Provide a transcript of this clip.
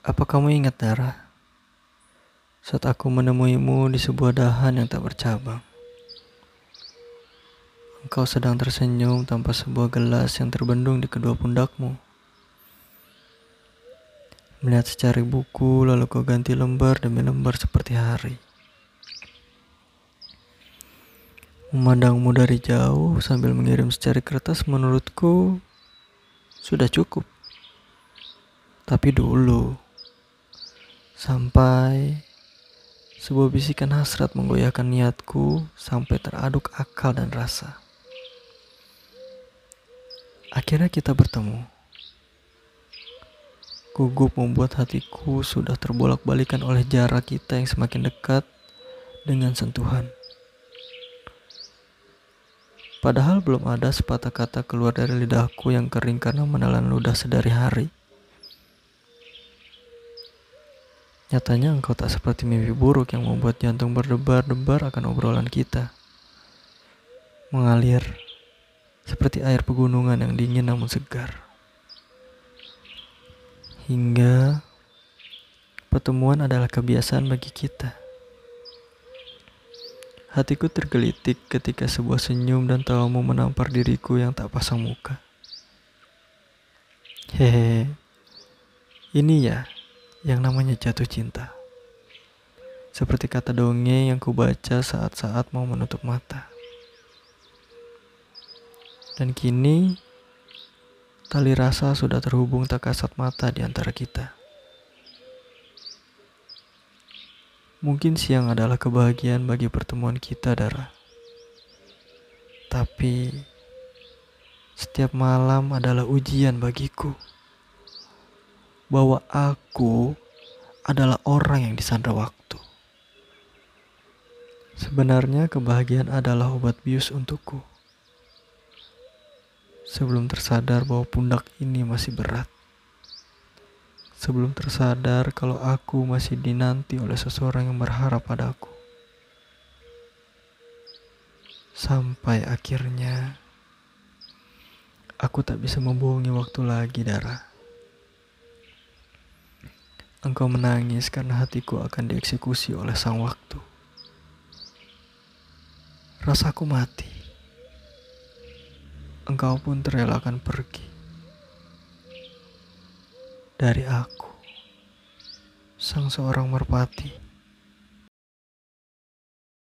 Apa kamu ingat Dara? Saat aku menemuimu di sebuah dahan yang tak bercabang. Engkau sedang tersenyum tanpa sebuah gelas yang terbendung di kedua pundakmu. Melihat secari buku lalu kau ganti lembar demi lembar seperti hari. Memandangmu dari jauh sambil mengirim secari kertas menurutku sudah cukup. Tapi dulu, sampai sebuah bisikan hasrat menggoyahkan niatku sampai teraduk akal dan rasa. Akhirnya kita bertemu. Gugup membuat hatiku sudah terbolak-balikan oleh jarak kita yang semakin dekat dengan sentuhan. Padahal belum ada sepatah kata keluar dari lidahku yang kering karena menelan ludah sedari hari. Nyatanya engkau tak seperti mimpi buruk yang membuat jantung berdebar-debar akan obrolan kita. Mengalir seperti air pegunungan yang dingin namun segar. Hingga pertemuan adalah kebiasaan bagi kita. Hatiku tergelitik ketika sebuah senyum dan tawamu menampar diriku yang tak pasang muka. Hehehe, ini ya yang namanya jatuh cinta. Seperti kata dongeng yang kubaca saat-saat mau menutup mata. Dan kini Tali rasa sudah terhubung tak kasat mata di antara kita. Mungkin siang adalah kebahagiaan bagi pertemuan kita, Dara. Tapi setiap malam adalah ujian bagiku. Bahwa aku adalah orang yang disandra waktu. Sebenarnya kebahagiaan adalah obat bius untukku sebelum tersadar bahwa pundak ini masih berat. Sebelum tersadar kalau aku masih dinanti oleh seseorang yang berharap padaku. Sampai akhirnya aku tak bisa membohongi waktu lagi, Dara. Engkau menangis karena hatiku akan dieksekusi oleh sang waktu. Rasaku mati engkau pun terelakkan pergi dari aku, sang seorang merpati.